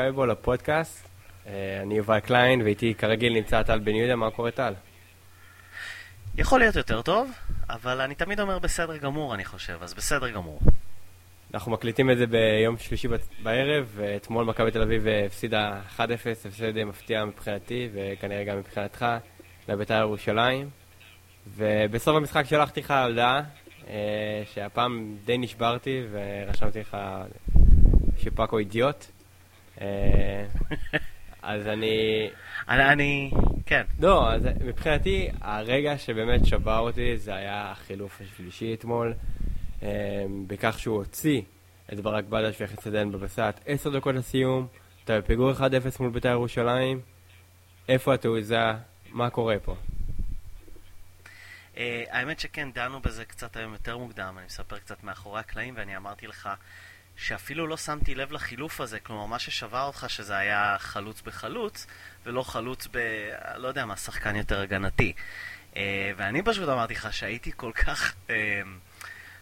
מכבי בו לפודקאסט. אה, אני יובל קליין, ואיתי כרגיל נמצא טל בן יהודה, מה קורה טל? יכול להיות יותר טוב, אבל אני תמיד אומר בסדר גמור, אני חושב, אז בסדר גמור. אנחנו מקליטים את זה ביום שלישי בערב, ואתמול מכבי תל אביב הפסידה 1-0, הפסד מפתיע מבחינתי, וכנראה גם מבחינתך, לבית"ר ירושלים. ובסוף המשחק שלחתי לך הודעה, אה, שהפעם די נשברתי, ורשמתי לך שפאקו אידיוט. אה, אז אני... אני... כן. לא, אז מבחינתי, הרגע שבאמת שבר אותי זה היה החילוף השלישי אתמול, אה, בכך שהוא הוציא את ברק בדש את דן בבסט. עשר דקות לסיום, אתה בפיגור 1-0 מול בית"ר ירושלים, איפה התעוזה? מה קורה פה? האמת שכן, דנו בזה קצת היום יותר מוקדם, אני מספר קצת מאחורי הקלעים, ואני אמרתי לך שאפילו לא שמתי לב לחילוף הזה, כלומר, מה ששבר אותך שזה היה חלוץ בחלוץ, ולא חלוץ ב... לא יודע מה, שחקן יותר הגנתי. Uh, ואני פשוט אמרתי לך שהייתי כל כך, uh,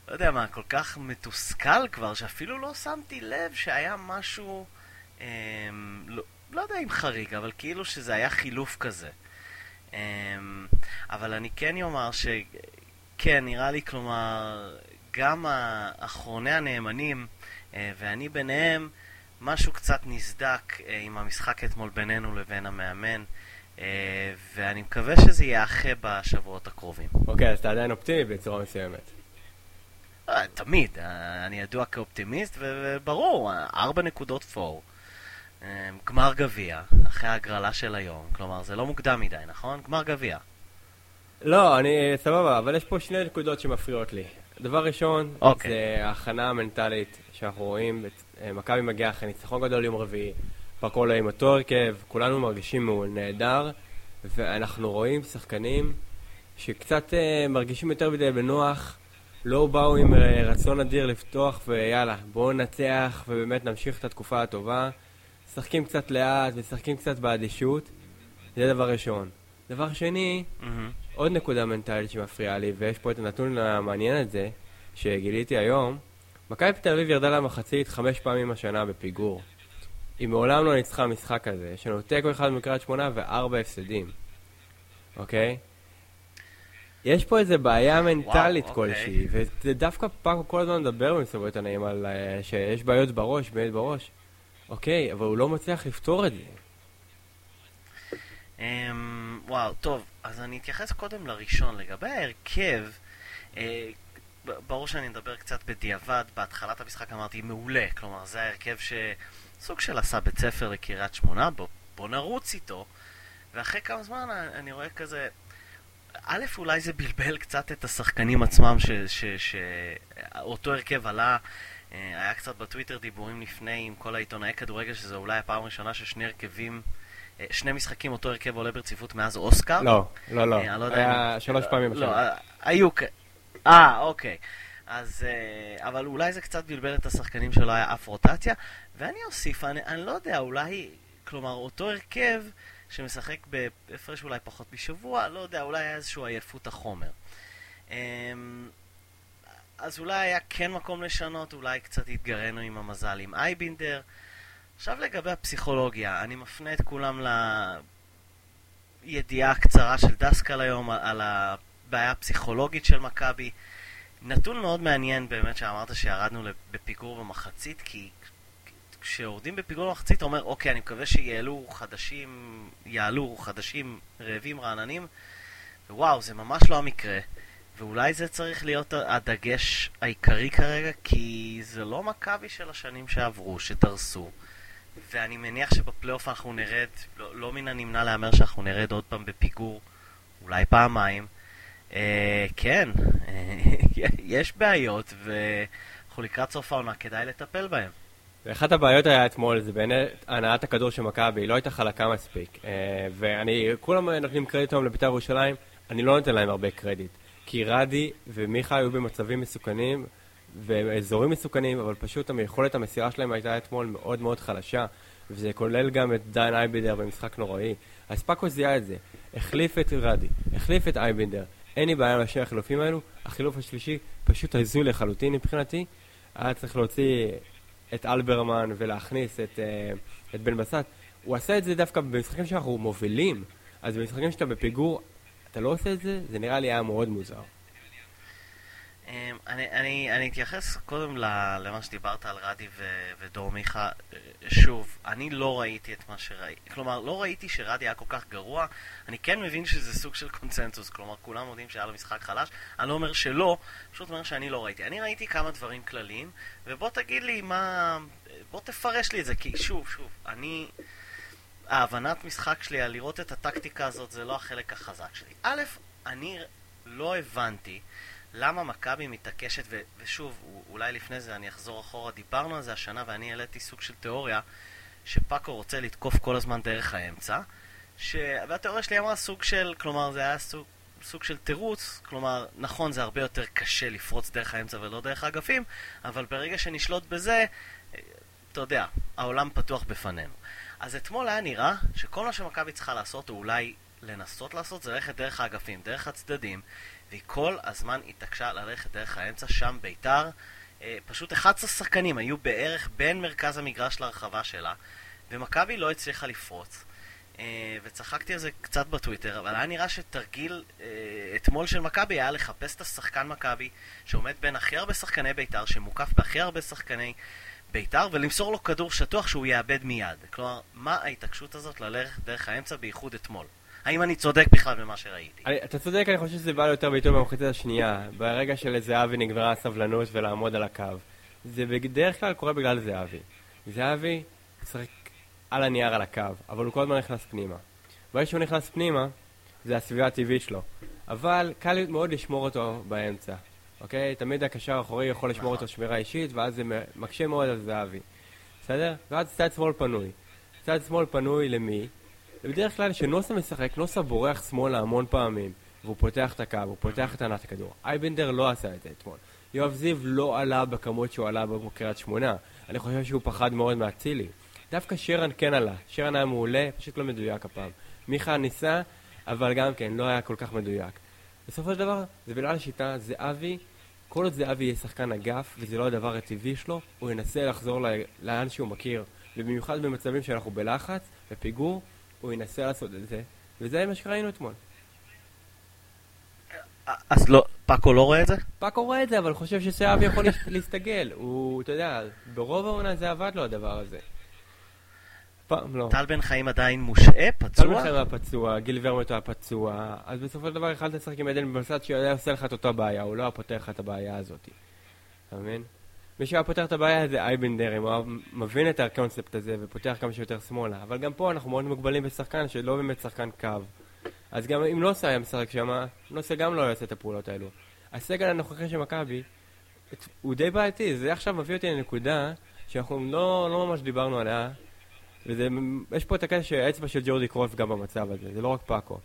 לא יודע מה, כל כך מתוסכל כבר, שאפילו לא שמתי לב שהיה משהו, uh, לא, לא יודע אם חריג, אבל כאילו שזה היה חילוף כזה. אבל אני כן אומר שכן, נראה לי, כלומר, גם אחרוני הנאמנים, אה, ואני ביניהם, משהו קצת נסדק אה, עם המשחק אתמול בינינו לבין המאמן, אה, ואני מקווה שזה יאחה בשבועות הקרובים. אוקיי, אז אתה עדיין אופטימי בצורה מסוימת. תמיד, אני ידוע כאופטימיסט, וברור, ארבע נקודות פור. גמר גביע, אחרי ההגרלה של היום, כלומר זה לא מוקדם מדי, נכון? גמר גביע. לא, אני סבבה, אבל יש פה שני נקודות שמפריעות לי. דבר ראשון, okay. אוקיי. זה ההכנה המנטלית שאנחנו רואים. אה, מכבי מגיע אחרי ניצחון גדול יום רביעי, פקולה עם אותו הרכב, כולנו מרגישים נהדר, ואנחנו רואים שחקנים שקצת uh, מרגישים יותר מדי בנוח, לא באו עם uh, רצון אדיר לפתוח, ויאללה, בואו ננצח ובאמת נמשיך את התקופה הטובה. משחקים קצת לאט, משחקים קצת באדישות, זה דבר ראשון. דבר שני, mm-hmm. עוד נקודה מנטלית שמפריעה לי, ויש פה את הנתון המעניין הזה, שגיליתי היום, מכבי תל אביב ירדה למחצית חמש פעמים השנה בפיגור. היא מעולם לא ניצחה משחק כזה, יש לנו תיקו אחד מקריית שמונה וארבע הפסדים, אוקיי? יש פה איזה בעיה מנטלית וואו, אוקיי. כלשהי, אוקיי. וזה דווקא פעם כל הזמן מדבר במסורת הנעים על uh, שיש בעיות בראש, בעיות בראש. אוקיי, אבל הוא לא מצליח לפתור את זה. Um, וואו, טוב, אז אני אתייחס קודם לראשון. לגבי ההרכב, uh, ברור שאני מדבר קצת בדיעבד, בהתחלת המשחק אמרתי מעולה, כלומר זה ההרכב שסוג של עשה בית ספר לקריית שמונה, בוא, בוא נרוץ איתו, ואחרי כמה זמן אני רואה כזה, א', אולי זה בלבל קצת את השחקנים עצמם, שאותו הרכב עלה, אה, היה קצת בטוויטר דיבורים לפני עם כל העיתונאי כדורגל, שזו אולי הפעם הראשונה ששני הרכבים... אה, שני משחקים אותו הרכב עולה ברציפות מאז אוסקר? לא, לא, לא. לא היה שלוש פעמים לא, היו כ... אה, אוקיי. אז, אבל אולי זה קצת בלבל את השחקנים שלא היה אף רוטציה. ואני אוסיף, אני, אני לא יודע, אולי, כלומר, אותו הרכב שמשחק בהפרש אולי פחות משבוע, לא יודע, אולי היה איזושהי עייפות החומר. אמ, אז אולי היה כן מקום לשנות, אולי קצת התגרנו עם המזל עם אייבינדר. עכשיו לגבי הפסיכולוגיה, אני מפנה את כולם לידיעה הקצרה של דסקל היום על הבעיה הפסיכולוגית של מכבי. נתון מאוד מעניין באמת שאמרת שירדנו בפיגור במחצית, כי כשיורדים בפיגור במחצית אתה אומר, אוקיי, אני מקווה שיעלו חדשים, יעלו חדשים רעבים רעננים, ווואו, זה ממש לא המקרה. ואולי זה צריך להיות הדגש העיקרי כרגע, כי זה לא מכבי של השנים שעברו, שדרסו. ואני מניח שבפלייאוף אנחנו נרד, לא, לא מן הנמנע להמר שאנחנו נרד עוד פעם בפיגור, אולי פעמיים. אה, כן, אה, יש בעיות, ואנחנו לקראת סוף העונה, כדאי לטפל בהן. ואחת הבעיות היה אתמול, זה באמת הנעת הכדור של מכבי, היא לא הייתה חלקה מספיק. אה, ואני, כולם נותנים קרדיט היום לבית"ר ירושלים, אני לא נותן להם הרבה קרדיט. כי רדי ומיכה היו במצבים מסוכנים ואזורים מסוכנים, אבל פשוט היכולת המסירה שלהם הייתה אתמול מאוד מאוד חלשה, וזה כולל גם את דן אייבינדר במשחק נוראי. אז פאקו זיהה את זה, החליף את רדי, החליף את אייבינדר. אין לי בעיה עם השני החילופים האלו, החילוף השלישי פשוט הזוי לחלוטין מבחינתי. היה צריך להוציא את אלברמן ולהכניס את, את בן בסט, הוא עשה את זה דווקא במשחקים שאנחנו מובילים. אז במשחקים שאתה בפיגור, אתה לא עושה את זה? זה נראה לי היה מאוד מוזר. אמ, אני, אני, אני אתייחס קודם למה שדיברת על רדי ו, ודור מיכה. שוב, אני לא ראיתי את מה שראיתי. כלומר, לא ראיתי שרדי היה כל כך גרוע. אני כן מבין שזה סוג של קונצנזוס. כלומר, כולם יודעים שהיה לו משחק חלש. אני לא אומר שלא, פשוט אומר שאני לא ראיתי. אני ראיתי כמה דברים כלליים, ובוא תגיד לי מה... בוא תפרש לי את זה, כי שוב, שוב, אני... ההבנת משחק שלי לראות את הטקטיקה הזאת זה לא החלק החזק שלי. א', אני לא הבנתי למה מכבי מתעקשת, ו- ושוב, אולי לפני זה אני אחזור אחורה, דיברנו על זה השנה ואני העליתי סוג של תיאוריה שפאקו רוצה לתקוף כל הזמן דרך האמצע, ש... והתיאוריה שלי אמרה סוג של, כלומר זה היה סוג, סוג של תירוץ, כלומר, נכון זה הרבה יותר קשה לפרוץ דרך האמצע ולא דרך האגפים, אבל ברגע שנשלוט בזה, אתה יודע, העולם פתוח בפנינו. אז אתמול היה נראה שכל מה שמכבי צריכה לעשות, או אולי לנסות לעשות, זה ללכת דרך האגפים, דרך הצדדים, והיא כל הזמן התעקשה ללכת דרך האמצע, שם ביתר. אה, פשוט 11 שחקנים היו בערך בין מרכז המגרש להרחבה שלה, ומכבי לא הצליחה לפרוץ. אה, וצחקתי על זה קצת בטוויטר, אבל היה נראה שתרגיל אה, אתמול של מכבי היה לחפש את השחקן מכבי שעומד בין הכי הרבה שחקני בית"ר, שמוקף בהכי הרבה שחקני בית"ר, ולמסור לו כדור שטוח שהוא יאבד מיד. כלומר, מה ההתעקשות הזאת ללכת דרך האמצע בייחוד אתמול? האם אני צודק בכלל במה שראיתי? אני, אתה צודק, אני חושב שזה בא יותר ביטוי במחצית השנייה. ברגע שלזהבי נגמרה הסבלנות ולעמוד על הקו. זה בדרך כלל קורה בגלל זהבי. זהבי משחק על הנייר על הקו, אבל הוא כל הזמן נכנס פנימה. ברגע שהוא נכנס פנימה, זה הסביבה הטבעית שלו. אבל קל מאוד לשמור אותו באמצע. אוקיי? תמיד הקשר האחורי יכול לשמור אותו שמירה אישית, ואז זה מקשה מאוד על זהבי. בסדר? ואז צד שמאל פנוי. צד שמאל פנוי למי? בדרך כלל כשנוסה משחק, נוסה בורח שמאלה המון פעמים, והוא פותח את הקו, הוא פותח את ענת הכדור. אייבנדר לא עשה את זה אתמול. יואב זיו לא עלה בכמות שהוא עלה בקריית שמונה. אני חושב שהוא פחד מאוד מאצילי. דווקא שרן כן עלה. שרן היה מעולה, פשוט לא מדויק הפעם. מיכה ניסה, אבל גם כן, לא היה כל כך מדויק. בסופו של דבר, זה בגלל השיטה, זה אבי, כל עוד זה אבי יהיה שחקן אגף, וזה לא הדבר הטבעי שלו, הוא ינסה לחזור לאן שהוא מכיר. ובמיוחד במצבים שאנחנו בלחץ, בפיגור, הוא ינסה לעשות את זה, וזה מה שראינו אתמול. אז לא, פאקו לא רואה את זה? פאקו רואה את זה, אבל חושב שסאבי יכול להסתגל. הוא, אתה יודע, ברוב העונה זה עבד לו הדבר הזה. פעם לא. טל בן חיים עדיין מושעה? פצוע? טל בן חיים היה פצוע, גיל ורמוט היה פצוע, אז בסופו של דבר יכלת לשחק עם עדן במסד שיודע עושה לך את אותה בעיה, הוא לא היה פותר לך את הבעיה הזאת. אתה מבין? מי שהיה פותר את הבעיה זה אייבנדר, אם הוא מבין את הקונספט הזה ופותח כמה שיותר שמאלה. אבל גם פה אנחנו מאוד מוגבלים בשחקן שלא באמת שחקן קו. אז גם אם לא עושה היה משחק שם, נוסה גם לא יעשה את הפעולות האלו. הסגל הנוכחי של מכבי הוא די בעייתי, זה עכשיו מביא אותי לנקודה שאנחנו לא, לא ממש דיברנו עליה, ויש פה את הקטע שהאצבע של ג'ורדי קרוף גם במצב הזה, זה לא רק פאקו.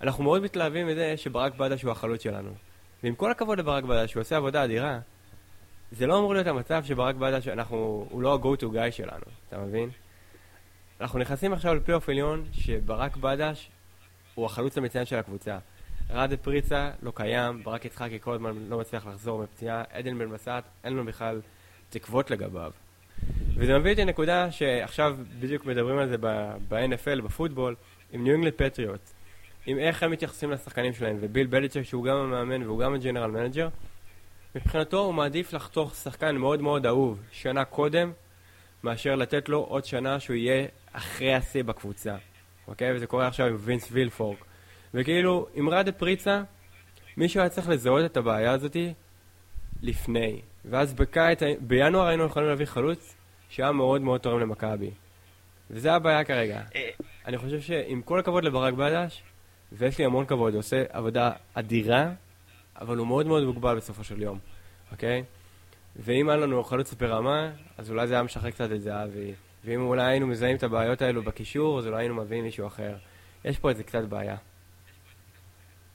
אנחנו מאוד מתלהבים מזה שברק בדש הוא החלוץ שלנו. ועם כל הכבוד לברק בדש, שהוא עושה עבודה אדירה, זה לא אמור להיות המצב שברק בדש, אנחנו, הוא לא ה-go to guy שלנו, אתה מבין? אנחנו נכנסים עכשיו לפלייאוף עליון שברק בדש הוא החלוץ המצוין של הקבוצה. רדה פריצה לא קיים, ברק יצחקי כל הזמן לא מצליח לחזור מפציעה, עדן בן בסט אין לו בכלל תקוות לגביו. וזה מביא אותי לנקודה שעכשיו בדיוק מדברים על זה ב-NFL, בפוטבול, עם ניו אינגלנד פטריוטס. עם איך הם מתייחסים לשחקנים שלהם, וביל בליצ'ק שהוא גם המאמן והוא גם ה general manager, מבחינתו הוא מעדיף לחתוך שחקן מאוד מאוד אהוב שנה קודם, מאשר לתת לו עוד שנה שהוא יהיה אחרי השיא בקבוצה. אוקיי? וזה קורה עכשיו עם וינס וילפורק. וכאילו, עם רדה פריצה, מישהו היה צריך לזהות את הבעיה הזאתי לפני. ואז בקיץ, בינואר היינו יכולים להביא חלוץ שהיה מאוד מאוד תורם למכבי. וזה הבעיה כרגע. אה. אני חושב שעם כל הכבוד לברק בדש, ויש לי המון כבוד, הוא עושה עבודה אדירה, אבל הוא מאוד מאוד מוגבל בסופו של יום, אוקיי? ואם היה לנו חלוץ ברמה, אז אולי זה היה משחרר קצת את זהבי. ואם אולי היינו מזהים את הבעיות האלו בקישור, אז אולי היינו מביאים מישהו אחר. יש פה איזה קצת בעיה.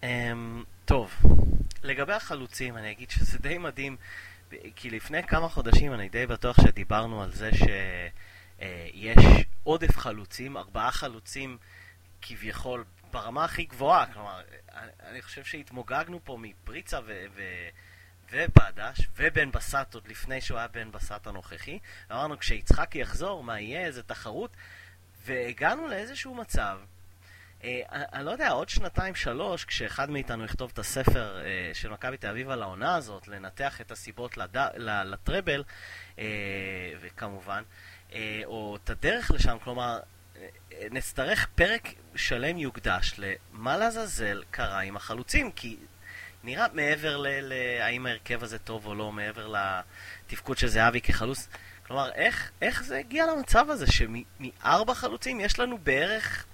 Um, טוב, לגבי החלוצים, אני אגיד שזה די מדהים, כי לפני כמה חודשים אני די בטוח שדיברנו על זה שיש uh, עודף חלוצים, ארבעה חלוצים כביכול ברמה הכי גבוהה, כלומר, אני חושב שהתמוגגנו פה מפריצה ו... ו- ובדש, ובן בסט עוד לפני שהוא היה בן בסט הנוכחי. אמרנו, כשיצחקי יחזור, מה יהיה, איזה תחרות, והגענו לאיזשהו מצב. אה, אני לא יודע, עוד שנתיים, שלוש, כשאחד מאיתנו יכתוב את הספר אה, של מכבי תל אביב על העונה הזאת, לנתח את הסיבות לד... לטראבל, אה, וכמובן, אה, או את הדרך לשם, כלומר, נצטרך פרק שלם יוקדש למה לעזאזל קרה עם החלוצים, כי נראה מעבר ל... האם ההרכב הזה טוב או לא, מעבר לתפקוד של זהבי כחלוץ. כלומר, איך, איך זה הגיע למצב הזה שמארבע חלוצים יש לנו בערך,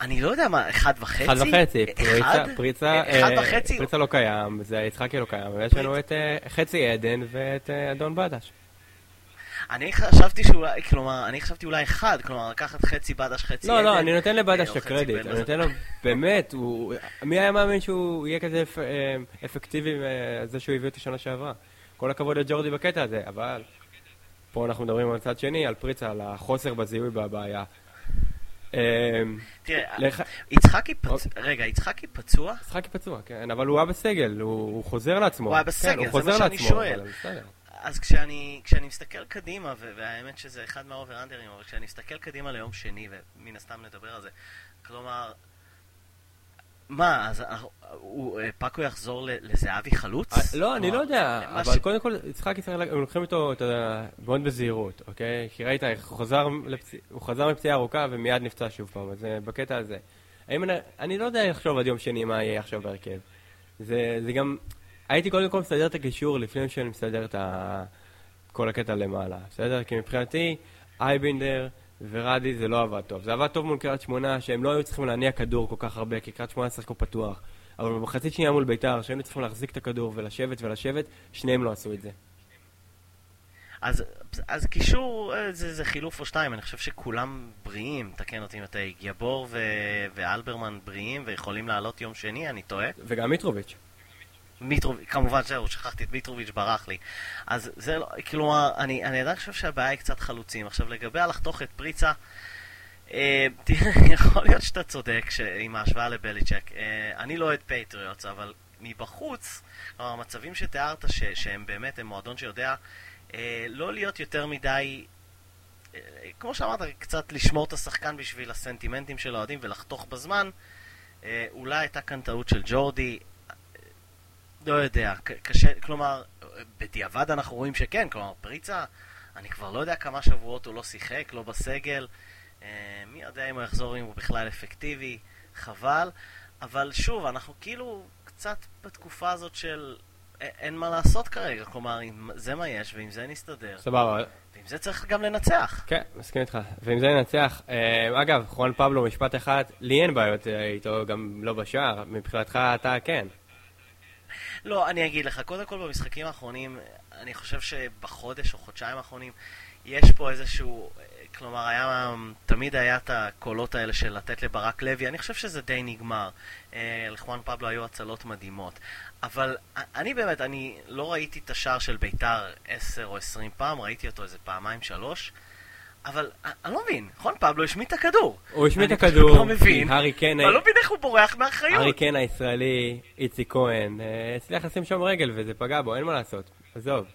אני לא יודע מה, אחד וחצי? אחד וחצי, פריצה, פריצה, אחד אה, וחצי? פריצה לא קיים, זה יצחקי לא קיים, ויש לנו את אה, חצי עדן ואת אה, אדון בדש. אני חשבתי שאולי, כלומר, אני חשבתי אולי אחד, כלומר, לקחת חצי בדש, חצי לא, לא עדן. לא, אני נותן לבדש את הקרדיט, אני נותן לו, באמת, הוא, מי היה מאמין שהוא יהיה כזה אפ, אפקטיבי מזה שהוא הביא אותי שנה שעברה? כל הכבוד לג'ורדי בקטע הזה, אבל פה אנחנו מדברים על צד שני, על פריצה, על החוסר בזיהוי בבעיה. תראה, יצחקי פצוע, רגע, יצחקי פצוע? יצחקי פצוע, כן, אבל הוא היה בסגל, הוא חוזר לעצמו. הוא היה בסגל, זה מה שאני שואל. אז כשאני, כשאני מסתכל קדימה, והאמת שזה אחד מהאובר-אנדרים, אבל כשאני מסתכל קדימה ליום שני, ומן הסתם נדבר על זה, כלומר, מה, אז אה, אה, פאקו יחזור לזהבי חלוץ? אה, לא, אני לא יודע, אבל קודם כל, יצחק יצטרך, הם לוקחים אותו מאוד בזהירות, אוקיי? כי ראית, הוא חזר מפציעה ארוכה ומיד נפצע שוב פעם, אז בקטע הזה. אני לא יודע לחשוב עד יום שני מה יהיה עכשיו בהרכב. זה גם, הייתי קודם כל מסדר את הקישור לפני שאני מסדר את כל הקטע למעלה, בסדר? כי מבחינתי, אייבינדר... ורדי זה לא עבד טוב. זה עבד טוב מול קריית שמונה, שהם לא היו צריכים להניע כדור כל כך הרבה, כי קריית שמונה שיחקו פתוח. אבל במחצית שנייה מול ביתר, שהיינו צריכים להחזיק את הכדור ולשבת ולשבת, שניהם לא עשו את זה. אז, אז קישור אה, זה, זה חילוף או שתיים, אני חושב שכולם בריאים, תקן אותי אם אתה יבור ו- ואלברמן בריאים ויכולים לעלות יום שני, אני טועה. וגם מיטרוביץ'. מיטרוביץ', כמובן זהו, שכחתי את מיטרוביץ', ברח לי. אז זה לא, כלומר, אני, אני עדיין חושב שהבעיה היא קצת חלוצים. עכשיו, לגבי הלחתוך את פריצה, אה, יכול להיות שאתה צודק ש, עם ההשוואה לבליצ'ק. אה, אני לא אוהד פטריוטס, אבל מבחוץ, כלומר, המצבים שתיארת, ש, שהם באמת, הם מועדון שיודע אה, לא להיות יותר מדי... אה, כמו שאמרת, קצת לשמור את השחקן בשביל הסנטימנטים של האוהדים ולחתוך בזמן. אה, אולי הייתה כאן טעות של ג'ורדי, לא יודע, קשה, כלומר, בדיעבד אנחנו רואים שכן, כלומר, פריצה, אני כבר לא יודע כמה שבועות הוא לא שיחק, לא בסגל, אה, מי יודע אם הוא יחזור אם הוא בכלל אפקטיבי, חבל, אבל שוב, אנחנו כאילו קצת בתקופה הזאת של אין מה לעשות כרגע, כלומר, זה מה יש, ועם זה נסתדר. סבבה. ועם זה צריך גם לנצח. כן, מסכים איתך. ועם זה ננצח. אה, אגב, חואן פבלו, משפט אחד, לי אין בעיות אה, איתו, גם לא בשער, מבחינתך אתה כן. לא, אני אגיד לך, קודם כל במשחקים האחרונים, אני חושב שבחודש או חודשיים האחרונים, יש פה איזשהו, כלומר, היה, תמיד היה את הקולות האלה של לתת לברק לוי, אני חושב שזה די נגמר. אה, לחואן פבלו היו הצלות מדהימות. אבל אני באמת, אני לא ראיתי את השער של ביתר 10 או 20 פעם, ראיתי אותו איזה פעמיים, שלוש. אבל אני לא מבין, נכון פבלו השמיט את הכדור. הוא השמיט את הכדור, לא מבין, הארי קן... אני לא מבין איך הוא בורח מאחריות. הארי קן הישראלי, איציק כהן, אה, הצליח לשים שם רגל וזה פגע בו, אין מה לעשות, עזוב.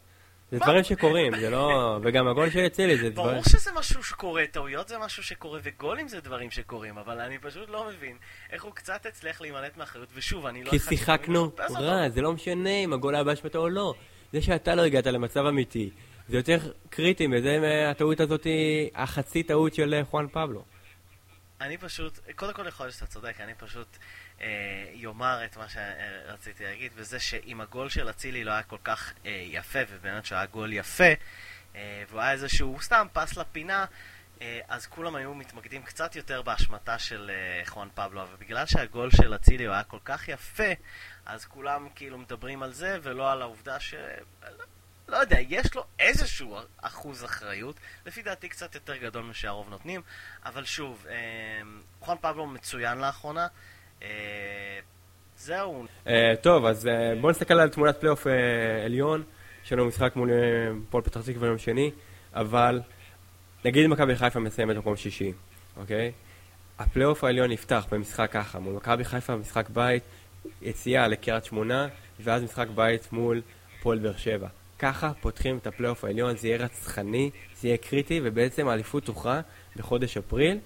זה דברים שקורים, זה לא... וגם הגול של אצילי זה דברים... ברור שזה משהו שקורה, טעויות זה משהו שקורה, וגולים זה דברים שקורים, אבל אני פשוט לא מבין איך הוא קצת הצליח להימלט מאחריות, ושוב, אני לא... כי שיחקנו רע, זה לא משנה אם הגול היה באשמתו או לא. זה שאתה לא הגעת למצב אמיתי, זה יותר קריטי מזה הטעות הזאת, החצי טעות של חואן פבלו. אני פשוט, קודם כל יכול להיות שאתה צודק, אני פשוט אה, יאמר את מה שרציתי להגיד, וזה שאם הגול של אצילי לא היה כל כך אה, יפה, ובאמת שהיה גול יפה, אה, והוא היה איזשהו סתם פס לפינה, אה, אז כולם היו מתמקדים קצת יותר באשמתה של אה, חואן פבלו, אבל בגלל שהגול של אצילי הוא היה כל כך יפה, אז כולם כאילו מדברים על זה, ולא על העובדה ש... לא יודע, יש לו איזשהו אחוז אחריות, לפי דעתי קצת יותר גדול משהרוב נותנים, אבל שוב, אה, חואן פבלו מצוין לאחרונה. אה, זהו. אה, טוב, אז בואו נסתכל על תמונת פלייאוף עליון. יש לנו משחק מול הפועל פתח תקווה יום שני, אבל נגיד מכבי חיפה מסיימת מקום שישי, אוקיי? הפלייאוף העליון נפתח במשחק ככה, מול מכבי חיפה, משחק בית, יציאה לקריית שמונה, ואז משחק בית מול הפועל באר שבע. ככה פותחים את הפלייאוף העליון, זה יהיה רצחני, זה יהיה קריטי, ובעצם האליפות תוכרע בחודש אפריל,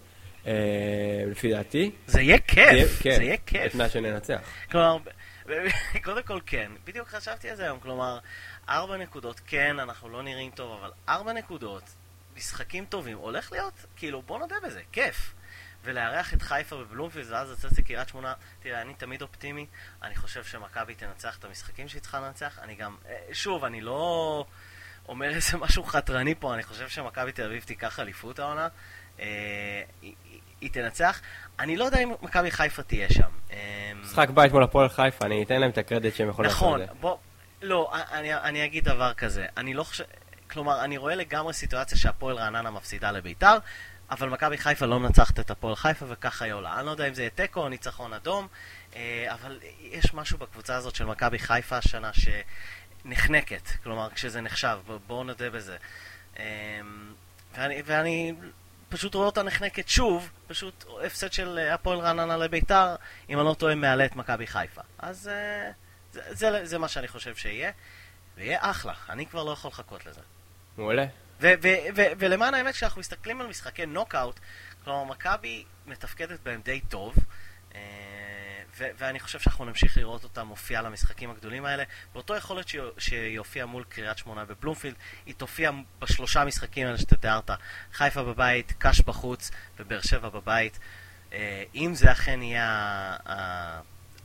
אה, לפי דעתי. זה יהיה כיף, זה יהיה כיף. בתנאי שננצח. כלומר, קודם כל כן, בדיוק חשבתי על זה היום, כלומר, ארבע נקודות, כן, אנחנו לא נראים טוב, אבל ארבע נקודות, משחקים טובים, הולך להיות, כאילו, בוא נודה בזה, כיף. ולארח את חיפה בבלומפילד ואז לצאת לקריית שמונה, תראה, אני תמיד אופטימי, אני חושב שמכבי תנצח את המשחקים שהיא צריכה לנצח, אני גם, אה, שוב, אני לא אומר איזה משהו חתרני פה, אני חושב שמכבי תל אביב תיקח אליפות העונה, אה, היא, היא תנצח, אני לא יודע אם מכבי חיפה תהיה שם. אה, משחק בית מול הפועל חיפה, אני אתן להם את הקרדיט שהם יכולים לעשות את זה. נכון, בוא, לא, אני, אני אגיד דבר כזה, אני לא חושב... כלומר, אני רואה לגמרי סיטואציה שהפועל רעננה מפסידה לביתר, אבל מכבי חיפה לא מנצחת את הפועל חיפה וככה היא עולה. אני לא יודע אם זה יהיה תיקו או ניצחון אדום, אה, אבל יש משהו בקבוצה הזאת של מכבי חיפה השנה שנחנקת, כלומר כשזה נחשב, בואו נודה בזה. אה, ואני, ואני פשוט רואה אותה נחנקת שוב, פשוט הפסד של הפועל רעננה לביתר, אם אני לא טועה, מעלה את מכבי חיפה. אז אה, זה, זה, זה מה שאני חושב שיהיה, ויהיה אחלה, אני כבר לא יכול לחכות לזה. מעולה. ולמען האמת, כשאנחנו מסתכלים על משחקי נוקאוט, כלומר, מכבי מתפקדת בהם די טוב, אה, ואני חושב שאנחנו נמשיך לראות אותה מופיעה למשחקים הגדולים האלה. באותו יכולת שהיא הופיעה מול קריית שמונה בבלומפילד, היא תופיע בשלושה משחקים האלה שאתה תיארת. חיפה בבית, קאש בחוץ ובאר שבע בבית. אה, אם זה אכן יהיה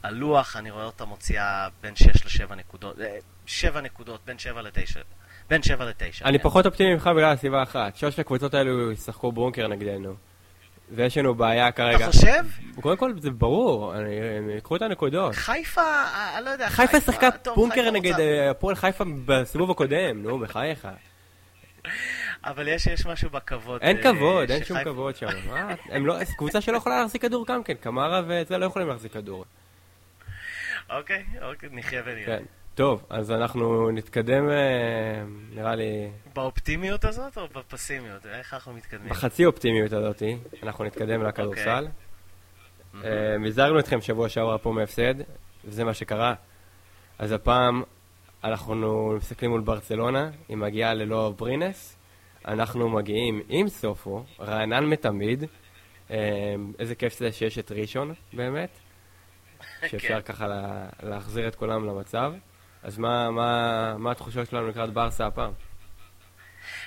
הלוח, אני רואה אותה מוציאה בין 6 ל-7 נקודות, 7 אה, נקודות, בין 7 ל-9. בין 7 ל-9. אני כן. פחות אופטימי ממך בגלל הסיבה אחת. שלושת הקבוצות האלו ישחקו בונקר נגדנו. ויש לנו בעיה כרגע. אתה חושב? קודם כל זה ברור, הם יקחו את הנקודות. חיפה, אה, אני לא יודע, חיפה שיחקה בונקר נגד אה, הפועל חיפה בסיבוב הקודם, נו, בחייך. אבל יש, יש משהו בכבוד. אין אה, כבוד, אין שום כבוד שם. הם לא, קבוצה שלא יכולה להחזיק כדור גם כן, קמרה וזה לא יכולים להחזיק כדור. אוקיי, אוקיי, נחיה ונראה. טוב, אז אנחנו נתקדם, אה, נראה לי... באופטימיות הזאת או בפסימיות? איך אנחנו מתקדמים? בחצי אופטימיות הזאת, אנחנו נתקדם לכדורסל. Okay. אה, מזערנו אתכם שבוע שעבר פה מהפסד, וזה מה שקרה. אז הפעם אנחנו מסתכלים מול ברצלונה, היא מגיעה ללא ברינס. אנחנו מגיעים עם סופו, רענן מתמיד. אה, איזה כיף זה שיש את ראשון, באמת. שאפשר כן. ככה להחזיר את כולם למצב. אז מה, מה, מה התחושות שלנו לקראת ברסה הפעם?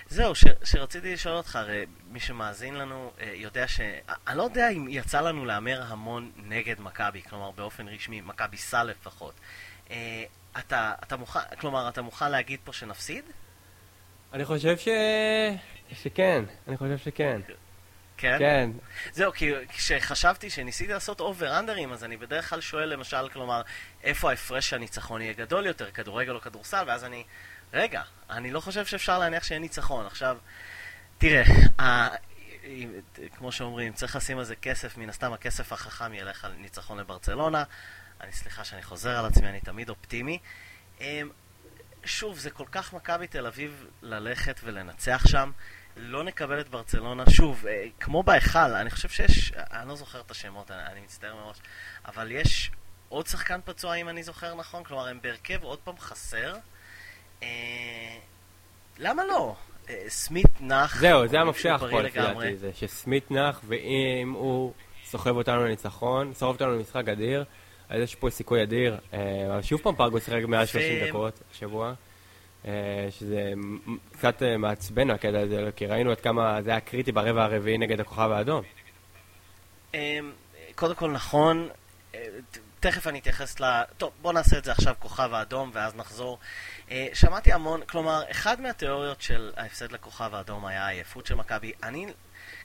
זהו, ש, שרציתי לשאול אותך, הרי מי שמאזין לנו אה, יודע ש... אני לא יודע אם יצא לנו להמר המון נגד מכבי, כלומר באופן רשמי, מכבי סל לפחות. אה, אתה, אתה מוכן, כלומר, אתה מוכן להגיד פה שנפסיד? אני חושב ש... שכן, אני חושב שכן. כן? כן. זהו, כי כשחשבתי שניסיתי לעשות אובר אנדרים, אז אני בדרך כלל שואל למשל, כלומר, איפה ההפרש הניצחון יהיה גדול יותר, כדורגל או כדורסל, ואז אני, רגע, אני לא חושב שאפשר להניח שיהיה ניצחון. עכשיו, תראה, ה... כמו שאומרים, צריך לשים על זה כסף, מן הסתם הכסף החכם ילך על ניצחון לברצלונה. אני סליחה שאני חוזר על עצמי, אני תמיד אופטימי. אמ, שוב, זה כל כך מכבי תל אביב ללכת ולנצח שם. לא נקבל את ברצלונה. שוב, אה, כמו בהיכל, אני חושב שיש, אני לא זוכר את השמות, אני, אני מצטער מראש, אבל יש עוד שחקן פצוע, אם אני זוכר נכון, כלומר, הם בהרכב עוד פעם חסר. אה, למה לא? אה, סמית נח. זהו, זה המפשח פה לפי דעתי, זה שסמית נח, ואם הוא סוחב אותנו לניצחון, סוחב אותנו למשחק אדיר, אז יש פה סיכוי אדיר. אה, שוב פעם פרגו שיחק מעל 30 דקות השבוע. אה, שזה קצת אה, מעצבן הקטע הזה, כי ראינו עד כמה זה היה קריטי ברבע הרביעי נגד הכוכב האדום. אמ, קודם כל נכון, אה, תכף אני אתייחס ל... טוב, בוא נעשה את זה עכשיו כוכב האדום ואז נחזור. שמעתי המון, כלומר, אחד מהתיאוריות של ההפסד לכוכב האדום היה העייפות של מכבי. אני,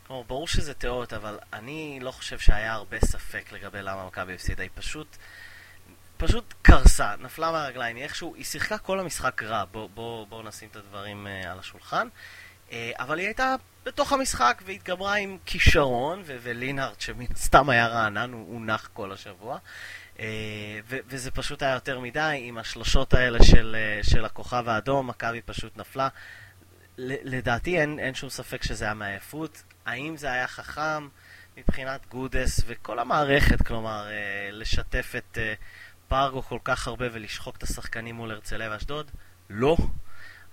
כלומר, ברור שזה תיאוריות, אבל אני לא חושב שהיה הרבה ספק לגבי למה מכבי הפסידה. היא פשוט... פשוט קרסה, נפלה מהרגליים, איכשהו, היא שיחקה כל המשחק רע, בואו בוא, בוא נשים את הדברים uh, על השולחן, uh, אבל היא הייתה בתוך המשחק והתגברה עם כישרון, ו- ולינארד שמן סתם היה רענן, הוא, הוא נח כל השבוע, uh, ו- וזה פשוט היה יותר מדי, עם השלושות האלה של, uh, של הכוכב האדום, מכבי פשוט נפלה. לדעתי אין, אין שום ספק שזה היה מעייפות. האם זה היה חכם מבחינת גודס וכל המערכת, כלומר, uh, לשתף את... Uh, פרגו כל כך הרבה ולשחוק את השחקנים מול הרצליה ואשדוד? לא,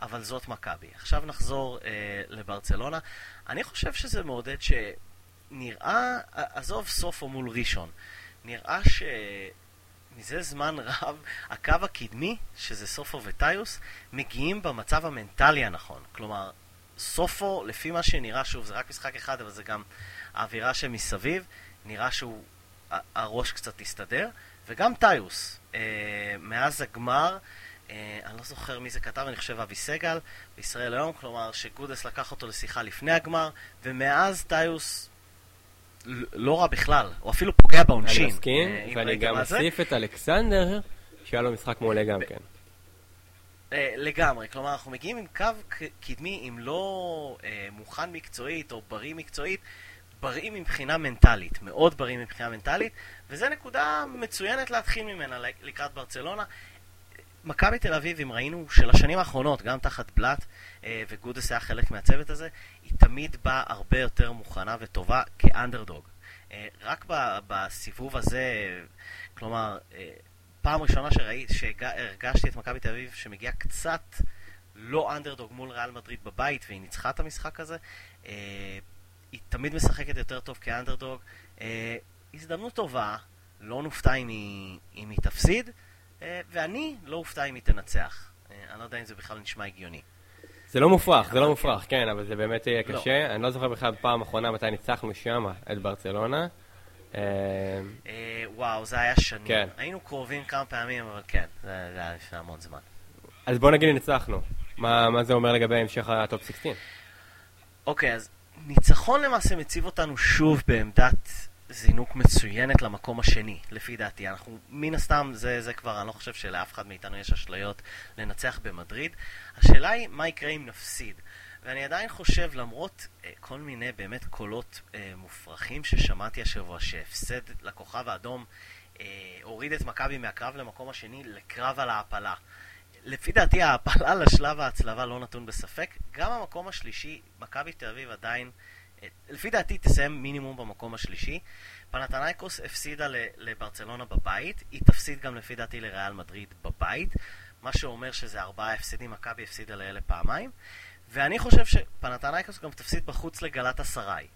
אבל זאת מכבי. עכשיו נחזור אה, לברצלונה. אני חושב שזה מעודד שנראה, עזוב סופו מול ראשון, נראה שמזה זמן רב הקו הקדמי, שזה סופו וטיוס, מגיעים במצב המנטלי הנכון. כלומר, סופו, לפי מה שנראה, שוב, זה רק משחק אחד, אבל זה גם האווירה שמסביב, נראה שהוא, הראש קצת הסתדר, וגם טיוס. אה, מאז הגמר, אה, אני לא זוכר מי זה כתב, אני חושב אבי סגל, בישראל היום, כלומר שגודס לקח אותו לשיחה לפני הגמר, ומאז טיוס לא רע בכלל, הוא אפילו פוגע בעונשין. אני מסכים, אה, ואני גם אוסיף את אלכסנדר, שהיה לו משחק מעולה גם כן. אה, לגמרי, כלומר אנחנו מגיעים עם קו קדמי, אם לא אה, מוכן מקצועית או בריא מקצועית, בריא מבחינה מנטלית, מאוד בריא מבחינה מנטלית, וזו נקודה מצוינת להתחיל ממנה לקראת ברצלונה. מכבי תל אביב, אם ראינו של השנים האחרונות, גם תחת בלאט, אה, וגודס היה חלק מהצוות הזה, היא תמיד באה הרבה יותר מוכנה וטובה כאנדרדוג. אה, רק בסיבוב הזה, כלומר, אה, פעם ראשונה שראית, שהרגשתי את מכבי תל אביב שמגיעה קצת לא אנדרדוג מול ריאל מדריד בבית, והיא ניצחה את המשחק הזה, היא תמיד משחקת יותר טוב כאנדרדוג. הזדמנות טובה, לא נופתע אם היא, אם היא תפסיד. אה, ואני לא אופתע אם היא תנצח. אה, אני לא יודע אם זה בכלל נשמע הגיוני. זה לא מופרך, זה לא מופרך, כן, אבל זה באמת יהיה לא. קשה. אני לא זוכר בכלל פעם אחרונה מתי ניצחנו שם את ברצלונה. וואו, זה היה שנים. כן. היינו קרובים כמה פעמים, אבל כן, זה היה לפני המון זמן. אז בוא נגיד ניצחנו. מה זה אומר לגבי המשך הטופ 16? אוקיי, אז ניצחון למעשה מציב אותנו שוב בעמדת זינוק מצוינת למקום השני, לפי דעתי. אנחנו, מן הסתם, זה, זה כבר, אני לא חושב שלאף אחד מאיתנו יש אשליות לנצח במדריד. השאלה היא, מה יקרה אם נפסיד? ואני עדיין חושב, למרות אה, כל מיני באמת קולות אה, מופרכים ששמעתי השבוע, שהפסד לכוכב האדום אה, הוריד את מכבי מהקרב למקום השני לקרב על ההעפלה. לפי דעתי ההעפלה לשלב ההצלבה לא נתון בספק. גם המקום השלישי, מכבי תל אביב עדיין... לפי דעתי תסיים מינימום במקום השלישי. פנתנייקוס הפסידה לברצלונה בבית, היא תפסיד גם לפי דעתי לריאל מדריד בבית, מה שאומר שזה ארבעה הפסדים, מכבי הפסידה לאלה פעמיים, ואני חושב שפנתנייקוס גם תפסיד בחוץ לגלת אסריי.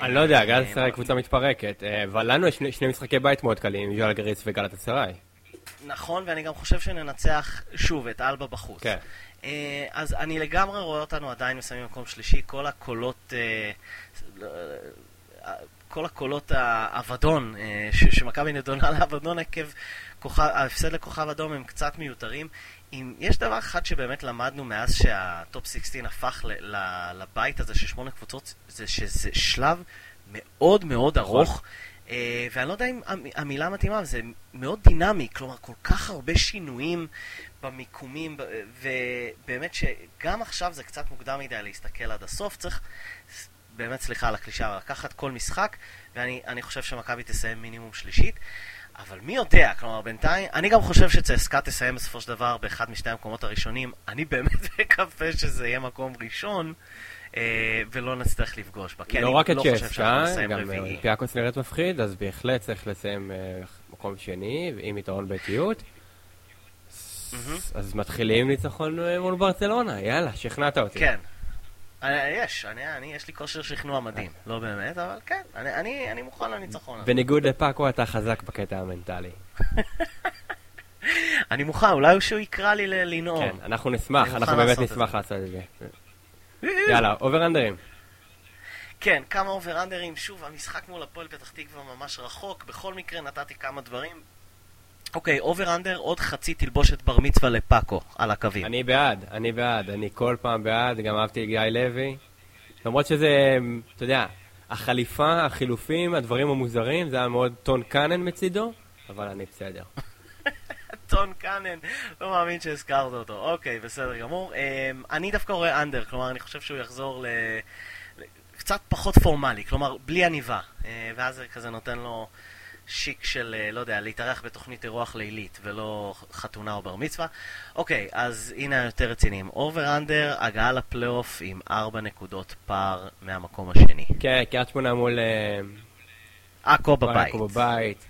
אני לא יודע, גלת אסריי קבוצה מתפרקת, אה, אבל לנו יש שני משחקי בית מאוד קלים, ז'אל גריס וגלת אסריי. נכון, ואני גם חושב שננצח שוב את אלבה בחוץ. כן. אה, אז אני לגמרי רואה אותנו עדיין מסיימים במקום שלישי, כל הקולות, אה, כל הקולות האבדון, אה, שמכבי נדונה לאבדון עקב ההפסד לכוכב אדום הם קצת מיותרים. אם יש דבר אחד שבאמת למדנו מאז שהטופ 16 הפך לבית הזה של שמונה קבוצות, זה שזה שלב מאוד מאוד נכון. ארוך. Uh, ואני לא יודע אם המילה מתאימה, זה מאוד דינמי, כלומר כל כך הרבה שינויים במיקומים, ובאמת שגם עכשיו זה קצת מוקדם מדי להסתכל עד הסוף, צריך, באמת סליחה על הקלישה, לקחת כל משחק, ואני חושב שמכבי תסיים מינימום שלישית. אבל מי יודע, כלומר בינתיים, אני גם חושב שצסקה תסיים בסופו של דבר באחד משני המקומות הראשונים, אני באמת מקווה שזה יהיה מקום ראשון, אה, ולא נצטרך לפגוש בה. לא רק את לא צ'סקה, גם אולימפיאקוס נראית מפחיד, אז בהחלט צריך לסיים אה, מקום שני, עם יתרון ביתיות. אז מתחילים ניצחון אה, מול ברצלונה, יאללה, שכנעת אותי. כן. יש, אני, אני, יש לי כושר שכנוע מדהים. לא באמת, אבל כן, אני, אני, אני מוכן לניצחון הזה. בניגוד לפאקו, אתה חזק בקטע המנטלי. אני מוכן, אולי שהוא יקרא לי לנאום. כן, אנחנו נשמח, אנחנו באמת נשמח לעשות את זה. יאללה, over-under ים. כן, כמה over-under ים. שוב, המשחק מול הפועל פתח תקווה ממש רחוק. בכל מקרה נתתי כמה דברים. אוקיי, over-under, עוד חצי תלבושת בר מצווה לפאקו על הקווים. אני בעד, אני בעד. אני כל פעם בעד, גם אהבתי את גיא לוי. למרות שזה, אתה יודע, החליפה, החילופים, הדברים המוזרים, זה היה מאוד טון קאנן מצידו, אבל אני בסדר. טון קאנן, לא מאמין שהזכרת אותו. אוקיי, בסדר גמור. אמ, אני דווקא רואה under, כלומר, אני חושב שהוא יחזור ל... קצת פחות פורמלי, כלומר, בלי עניבה. אה, ואז זה כזה נותן לו... שיק של, אה, לא יודע, להתארח בתוכנית אירוח לילית ולא חתונה או בר מצווה. אוקיי, אז הנה היותר רציניים. over under, הגעה לפלייאוף עם ארבע נקודות פער מהמקום השני. כן, קריית שמונה מול... אה, עכו בבית. עכו בבית.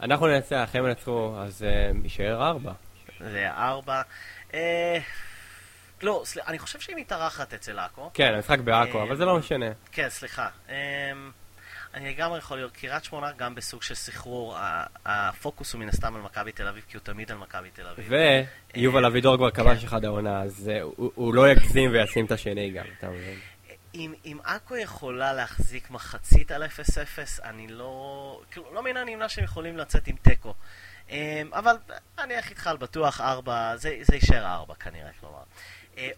אנחנו ננצח, הם ינצחו, אז uh, יישאר ארבע. זה ארבע. Uh, לא, סליחה, אני חושב שהיא מתארחת אצל עכו. כן, המשחק בעכו, אבל זה לא משנה. כן, סליחה. אני לגמרי יכול להיות, קריית שמונה גם בסוג של סחרור, הפוקוס הוא מן הסתם על מכבי תל אביב, כי הוא תמיד על מכבי תל אביב. ויובל אה, אבידור כבר כבש כן. אחד העונה, אז אה, הוא לא יגזים וישים את השני גם, אתה מבין? אם עכו יכולה להחזיק מחצית על 0-0, אני לא... כאילו, לא מן הנמנע שהם יכולים לצאת עם תיקו. אמ, אבל אני אלך איתך על בטוח 4, זה יישאר 4 כנראה, כלומר.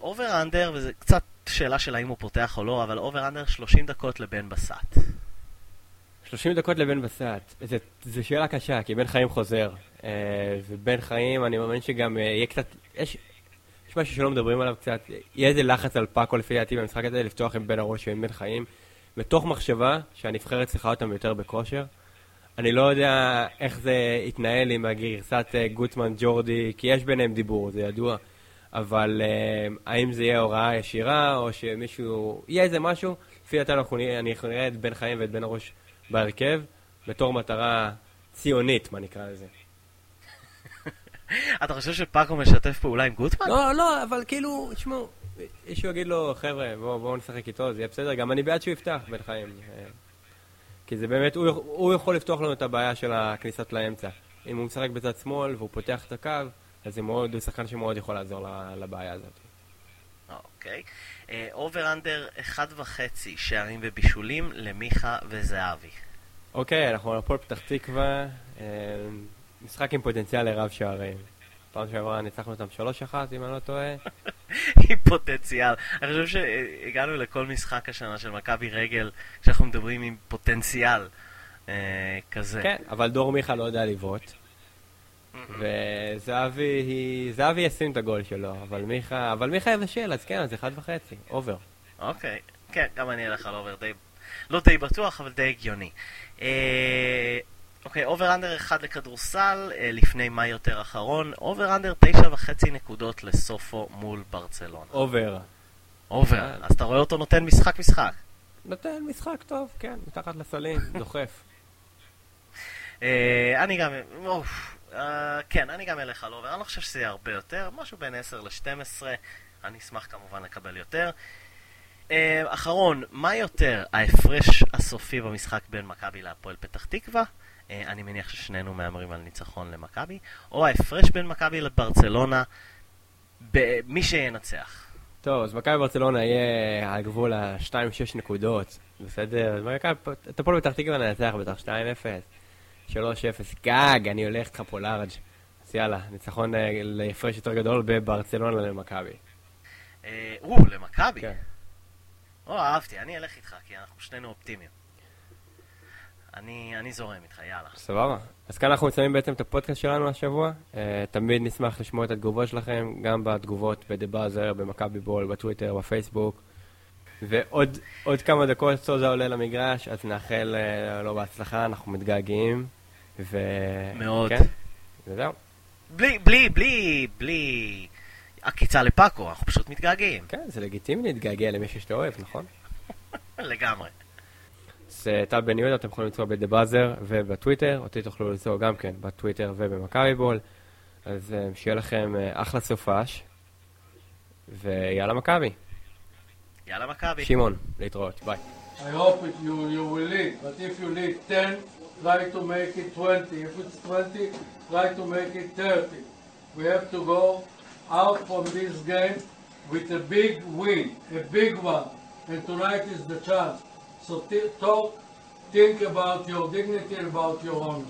over under, וזו קצת שאלה של האם הוא פותח או לא, אבל over under 30 דקות לבן בסט. 30 דקות לבן בסט, זו שאלה קשה, כי בן חיים חוזר. אה, ובן חיים, אני מאמין שגם אה, יהיה קצת, יש משהו שלא מדברים עליו קצת, יהיה איזה לחץ על פאקו לפי דעתי במשחק הזה, לפתוח עם בן הראש ועם בן חיים, מתוך מחשבה שהנבחרת צריכה אותם יותר בכושר. אני לא יודע איך זה יתנהל עם הגרסת אה, גוטמן ג'ורדי, כי יש ביניהם דיבור, זה ידוע. אבל האם זה יהיה הוראה ישירה, או שמישהו... יהיה איזה משהו, לפי דעתי אנחנו נראה את בן חיים ואת בן הראש בהרכב, בתור מטרה ציונית, מה נקרא לזה. אתה חושב שפאקו משתף פעולה עם גוטמן? לא, לא, אבל כאילו, תשמעו, מישהו יגיד לו, חבר'ה, בואו בוא נשחק איתו, זה יהיה בסדר, גם אני בעד שהוא יפתח, בן חיים. כי זה באמת, הוא, הוא יכול לפתוח לנו את הבעיה של הכניסת לאמצע. אם הוא משחק בצד שמאל והוא פותח את הקו, אז זה מאוד, הוא שחקן שמאוד יכול לעזור לבעיה הזאת. אוקיי. אובר אנדר אחד וחצי שערים ובישולים למיכה וזהבי. אוקיי, אנחנו על הפועל פתח תקווה, אה, משחק עם פוטנציאל לרב שערים. פעם שעברה ניצחנו אותם 3-1, אם אני לא טועה. עם פוטנציאל. אני חושב שהגענו לכל משחק השנה של מכבי רגל, כשאנחנו מדברים עם פוטנציאל אה, כזה. כן, אבל דור מיכה לא יודע לבעוט. וזהבי זהבי ישים את הגול שלו, אבל מיכה, אבל מיכה יבשל, אז כן, אז אחד וחצי, over. אוקיי, כן, גם אני אלך על over די, לא די בטוח, אבל די הגיוני. אה, אוקיי, over under אחד לכדורסל, אה, לפני מה יותר אחרון, over under תשע וחצי נקודות לסופו מול ברצלונה. over. over, אז אתה רואה אותו נותן משחק משחק. נותן משחק טוב, כן, מתחת לסלים, דוחף. אה, אני גם, אה, כן, אני גם אלך על over, אני לא חושב שזה יהיה הרבה יותר, משהו בין 10 ל-12, אני אשמח כמובן לקבל יותר. אחרון, מה יותר ההפרש הסופי במשחק בין מכבי להפועל פתח תקווה? Uh, אני מניח ששנינו מהמרים על ניצחון למכבי, או ההפרש בין מכבי לברצלונה, מי שינצח. טוב, אז מכבי ברצלונה יהיה על גבול ה-2-6 נקודות, בסדר? את הפועל פתח תקווה ננצח בטח 2-0. 3-0, גג, אני הולך איתך פה לארג'. אז יאללה, ניצחון אה, להפרש יותר גדול בברצלונה למכבי. אה, או, למכבי? כן. או, אהבתי, אני אלך איתך, כי אנחנו שנינו אופטימיים. אני, אני זורם איתך, יאללה. סבבה. אז כאן אנחנו מציינים בעצם את הפודקאסט שלנו השבוע. Uh, תמיד נשמח לשמוע את התגובות שלכם, גם בתגובות ב"דה באזר", במכבי בול, בטוויטר, בפייסבוק. ועוד כמה דקות סוזה עולה למגרש, אז נאחל uh, לו בהצלחה, אנחנו מתגעגעים. ו... מאוד. כן, וזהו. בלי, בלי, בלי, בלי עקיצה לפאקו, אנחנו פשוט מתגעגעים. כן, זה לגיטימי להתגעגע למישהו שאתה אוהב, נכון? לגמרי. אז אה, טל בן יהודה, אתם יכולים למצוא ב"דה באזר" ובטוויטר, אותי תוכלו למצוא גם כן בטוויטר ובמכבי בול. אז אה, שיהיה לכם אה, אחלה סופש, ויאללה מכבי. יאללה מכבי. שמעון, להתראות, ביי. I hope you, you will lead, but if you lead 10 try to make it 20. If it's 20, try to make it 30. We have to go out from this game with a big win, a big one. And tonight is the chance. So talk, think about your dignity about your honor.